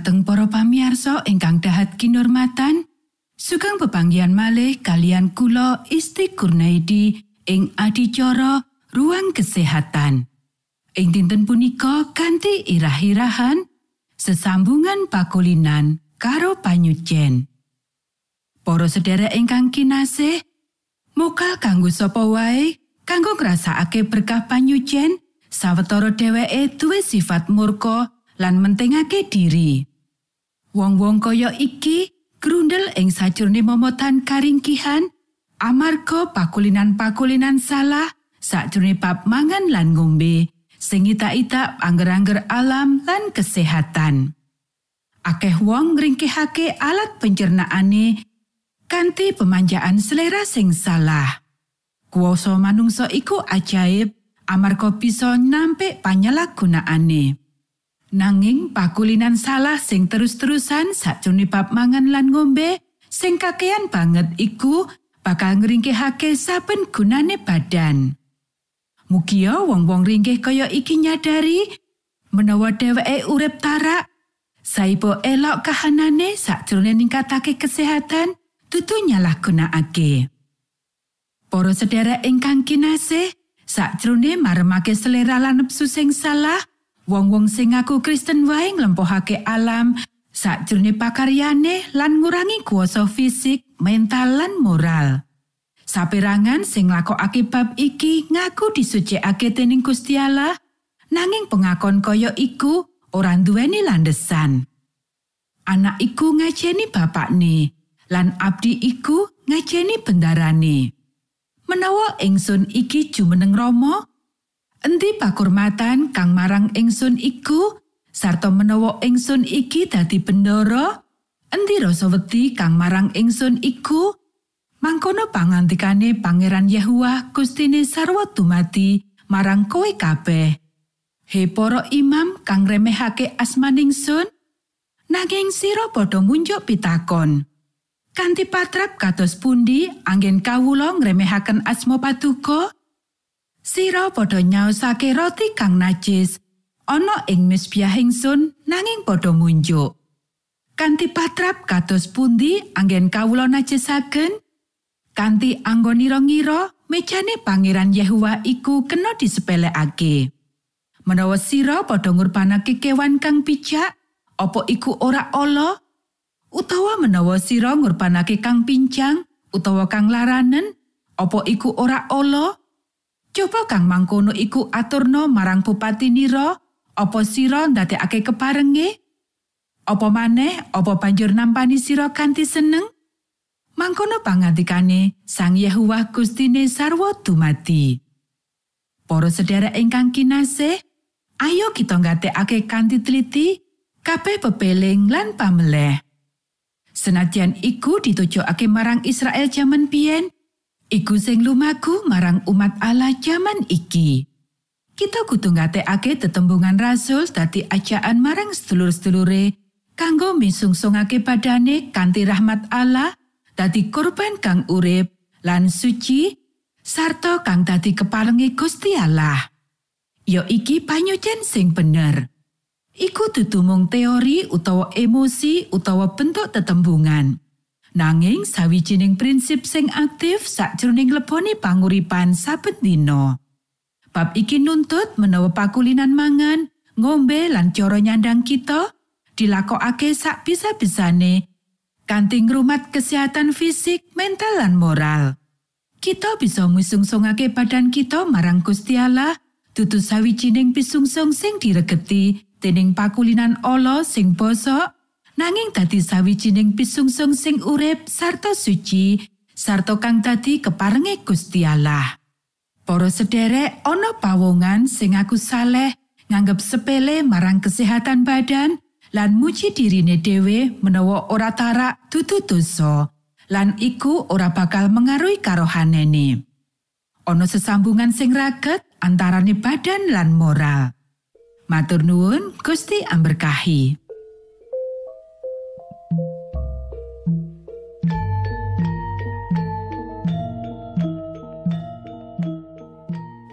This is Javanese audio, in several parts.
Dumateng para pamiarsa ingkang dahat kinormatan sugeng pepanggian malih kalian kula Isti Kurnaidi ing adicara ruang kesehatan ing dinten punika kanthi irah-irahan sesambungan pakulinan karo panyucen Para sedherek ingkang kinasih mokal kanggo sapa wae kanggo ngrasakake berkah panyucen sawetara dheweke duwe sifat murka lan mentingake diri. Wong-wong kaya iki grundel ing sajroning momotan karingkihan amarga pakulinan-pakulinan salah sajroning bab mangan lan ngombe sing ita-ita angger-angger alam lan kesehatan. Akeh wong ngringkihake alat pencernaane kanthi pemanjaan selera sing salah. Kuoso manungsa iku ajaib amarga bisa nampik panyalahgunaane. Nanging pakulinan salah sing terus-terusan sakjroning bab mangan lan ngombe sing kakean banget iku bakal ngringkihake saben gunane badan. Mugia wong-wong ringkih kaya iki nyadari menawa dheweke urip tarak saipo elok kahanane sakjroning ningkatake kesehatan tutu nyalah gunakake. Para sedherek ingkang kinasih, sakjroning maremake selera lan nepsu sing salah, wong-wong sing ngaku Kristen wae nglempohake alam sakjroning pakaryane lan ngurangi kuasa fisik, mental lan moral. Saperangan sing nglakokake bab iki ngaku disucikake dening Gusti Allah, nanging pengakon kaya iku ora duweni landesan. Anak iku ngajeni bapakne, lan abdi iku ngajeni bendarane. Menawa ingsun iki jumeneng Rama, Endi pakurmatan kang marang ingsun iku? Sarta menawa ingsun iki dadi bendoro endi rasa wedi kang marang ingsun iku? Mangkono pangantikane pangeran Yahua Gustine sarwa dumati marang kowe kabeh. He para imam kang remehake asmaning sun nanging sira padha munjuk pitakon. Kanthi patrap kados pundi angin kawula ngremehaken asma patuko Sira padha nyaosake roti kang najis ana ing misbiahing sun nanging padha munjuk. Kanti patrap kados pundi anggen kawula najisaken? Kanti anggonira-ngira mejane pangeran Yehua iku kena disepelekake. Menawa sira padha ngurbanake kewan kang pijak, apa iku ora ala? Utawa menawa sira ngurbanake kang pincang utawa kang laranen, apa iku ora ala? Coba kang mangkono iku aturno marang bupati nira, apa sira ndadekake keparenge? Apa maneh apa banjur nampani sira kanthi seneng? Mangkono pangantikane Sang Yehuwa Gustine sarwa dumati. Para sedherek ingkang kinasih, ayo kita nggatekake kanthi teliti kabeh pepeling lan pameleh. Senajan iku ditujokake marang Israel jaman biyen, iku sing lumaku marang umat Allah jaman iki. Kita kudu ngatekake tetembungan rasul dadi ajaan marang sedulur-sedulure kanggo misungsungake badane kanthi rahmat Allah dadi korban kang urip lan suci sarta kang dadi keparengi Gusti Allah. Yo iki panyucen sing bener. Iku tutumung teori utawa emosi utawa bentuk tetembungan. Nanging sawijining prinsip sing aktif sakjroning leboni panguripan saben dina. Bab iki nuntut menawa pakulinan mangan, ngombe lan cara nyandang kita dilakokake sak bisa-bisane kanthi ngrumat kesehatan fisik, mental lan moral. Kita bisa musungsungake badan kita marang Gusti Allah dudu sawijining pisungsung sing diregeti dening pakulinan ala sing bosok nanging dadi sawijining pisungsung sing urip sarta suci sarta kang dadi keparenge Gusti Allah. Para sederek ana pawongan sing aku saleh nganggep sepele marang kesehatan badan lan muji dirine dhewe menawa ora tarak dudu dosa lan iku ora bakal mengaruhi karohanene. Ana sesambungan sing raket antarane badan lan moral. Matur nuwun Gusti amberkahi.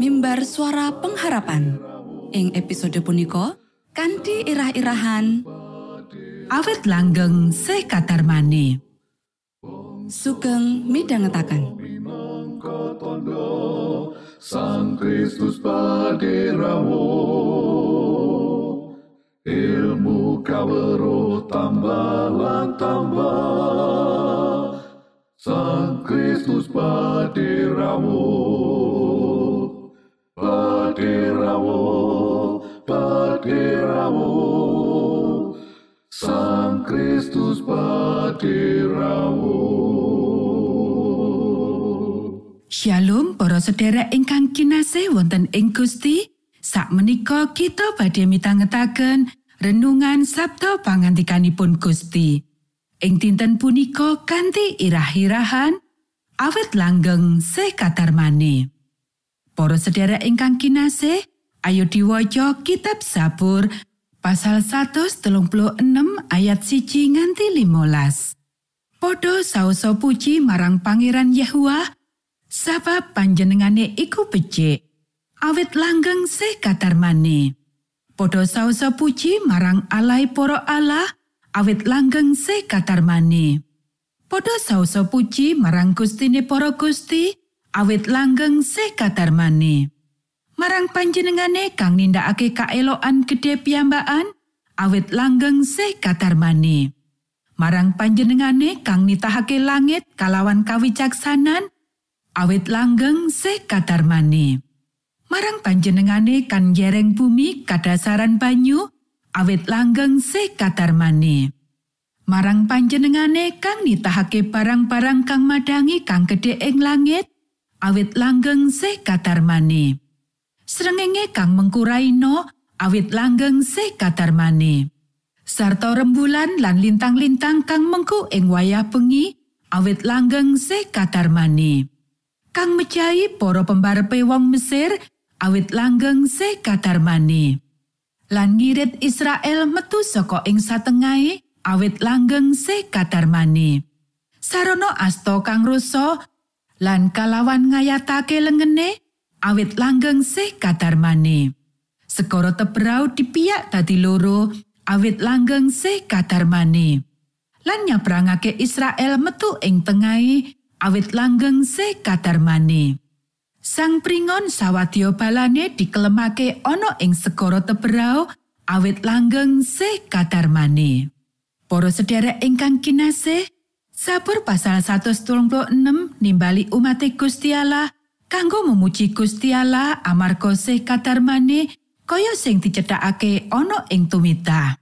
mimbar suara pengharapan. Ing episode punika kanthi irah-irahan Awit langgeng se kadarmane. sugeng midhangetaken. Sang Kristus paderamu ilmu kawero tambah tambah Sang Kristus paderamu Sang Kristus paderamu Shalom para sedherek ingkang kinasih wonten ing Gusti. Sakmenika kita badhe mitangetaken renungan Sabda pangantikanipun Gusti. Ing dinten punika kanthi irah-irahan awet langgeng se kadarmane. Para sedherek ingkang kinasih, ayo diwaca kitab Sabur pasal 136 ayat siji nganti 15. Podho saoso puji marang Pangeran Yahua sabab panjenengane iku becik. Awit langgeng se kadarmane padha saosa puji marang alai para Allah awit langgeng se kadarmane padha saosa puji marang Gustine para Gusti awit langgeng se kadarmane marang panjenengane kang nindakake kaelokan gedhe piyambakan awit langgeng se kadarmane marang panjenengane kang nitahake langit kalawan kawicaksanan awit langgeng se kadarmane. Marang panjenengane kan yereng bumi kadasaran banyu, awit langgeng se kadarmane. Marang panjenengane kang nitahake barang-barang kang madangi kang gedhe ing langit, awit langgeng se kadarmane. Srengenge kang mengkuraino, awit langgeng se kadarmane. Sarta rembulan lan lintang-lintang kang mengku ing wayah bengi, awit langgeng se kadarmane. kang mejahi para pembarepe wong Mesir awit langgeng se kadarmane. Lan ngirit Israel metu saka ing satengahe awit langgeng se kadarmane. Sarana asta kang rusa lan kalawan ngayatake lengene awit langgeng se kadarmane. Segara tebrau dipiyak dadi loro awit langgeng se kadarmane. Lan nyabrangake Israel metu ing tengahe awit langgeng se kadarmane. Sang pringon sawadya balane dikelemake ana ing segara teberau awit langgeng se kadarmane. Para sedherek ingkang kinasih, Sabur pasal 136 nimbali umat Gusti Allah kanggo memuji Gusti Allah amarga se kadarmane kaya sing dicethakake ana ing tumita.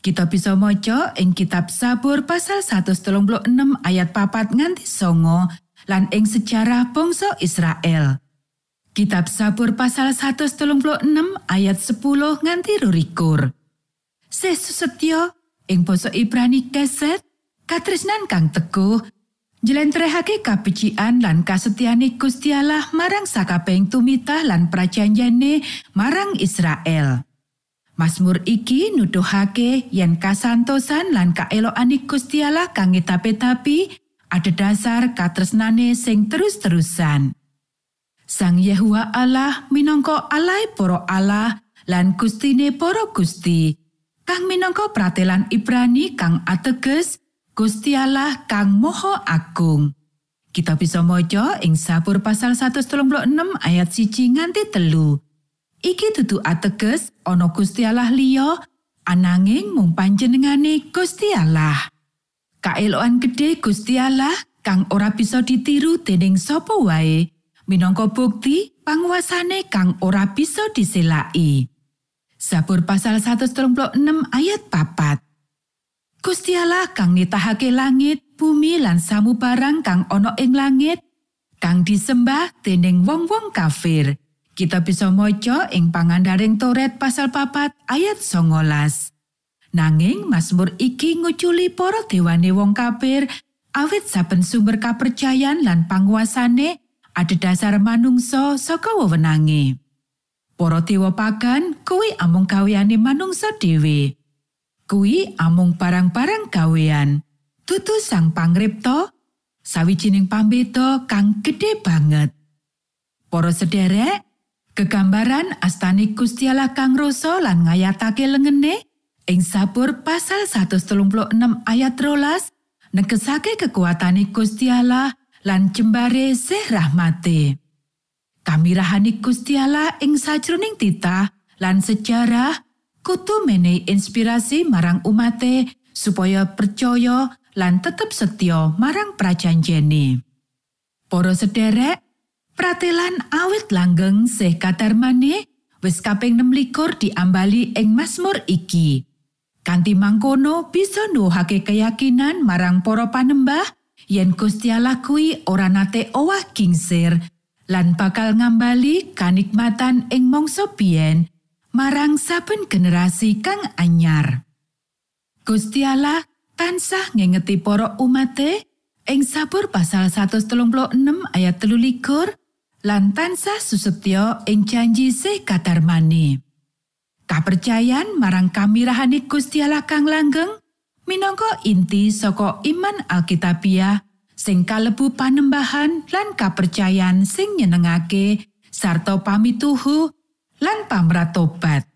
Kita bisa maca ing kitab Sabur pasal 136 ayat papat nganti songo lan ing sejarah bangsa Israel. Kitab Sabur pasal 136 ayat 10 nganti rurikur. Sesu setya ing basa Ibrani keset katresnan kang teguh njlentrehake kabecikan lan kasetiane Gusti Allah marang sakabeng tumitah lan prajanjane marang Israel. Mazmur iki nuduhake yen kasantosan lan kaelokane Gusti Allah kang tapi ada dasar katresnane sing terus-terusan. Sang Yahua Allah minangka Allah para Allah lan Gustine para Gusti. Kang minangka pratelan Ibrani kang ateges Gusti Allah kang moho agung. Kita bisa maca ing Sabur pasal 136 ayat siji nganti telu. Iki dudu ateges ana Gusti Allah liya ananging mung panjenengane Gusti Allah. Kaeloan gedhe Gusti Allah kang ora bisa ditiru dening sapa wae minangka bukti panguasane kang ora bisa diselaki. Sabur pasal 136 ayat papat. Gusti Allah kang nitahake langit, bumi lan samubarang kang ana ing langit, kang disembah dening wong-wong kafir. Kita bisa maca ing pangandaring Toret pasal papat ayat 19. Nanging Mazmur iki nguculi para dewane wong kafir awit saben sumber kapercayan lan panguasane ada dasar manungsa saka wewenange. Para dewa pagan kuwi amung gaweane manungsa dhewe. Kuwi amung barang-barang gawean. Tutu sang pangripta sawijining pambeda kang gedhe banget. Para sederek, gegambaran astani Gusti Allah kang rasa lan ngayatake lengene ing Sabur pasal 136 ayat 13 negesake kekuatane Gusti Allah lan jembare sih rahmate. Kamirahani Gusti Allah ing sajroning titah lan sejarah kutu menehi inspirasi marang umate supaya percaya lan tetep setya marang prajanjene. Para sederek, pratelan awit langgeng sih kadarmane wis kaping 26 diambali ing Mazmur iki. Kanti mangkono bisa nuhake keyakinan marang para panembah yen Gusti Allah kuwi ora nate owah gingsir lan bakal ngambali kanikmatan ing mangsa biyen marang saben generasi kang anyar. Gusti Allah tansah ngingeti para umate ing sabur pasal 136 ayat 13 lan tansah susetyo ing janji sih kadarmane. Kapercayan marang kamirahane Gusti Allah kang langgeng minangka inti saka iman Alkitabiah sing kalebu panembahan lan kapercayan sing nyenengake sarta pamituhu lan pamratobat.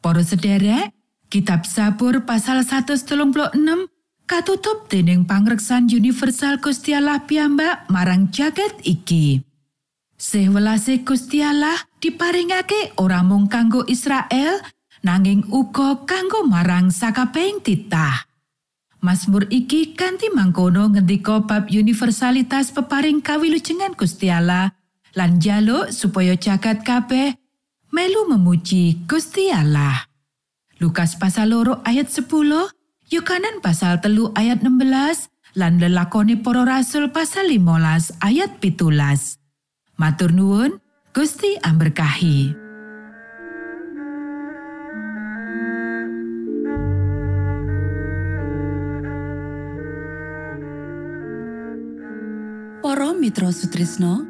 Para sederek, kitab Sabur pasal 136 katutup dening pangreksan universal Gusti Allah piyambak marang jagat iki. Sewelase Gusti Allah diparingake ora mung kanggo Israel nanging uga kanggo marang sakabehing titah. Mazmur iki kanthi mangkono ngendika bab universalitas peparing kawilujengan Gusti Allah lan jaluk supaya jagat kabeh melu memuji Gusti Allah. Lukas pasal loro ayat 10, Yohanan pasal telu ayat 16, lan lelakoni para rasul pasal 15 ayat pitulas. Matur nuwun, Gusti amberkahi. Para Mitra Sutrisno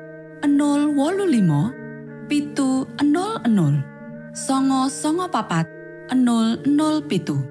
025 pitu 00 songo songo papat 00 pitu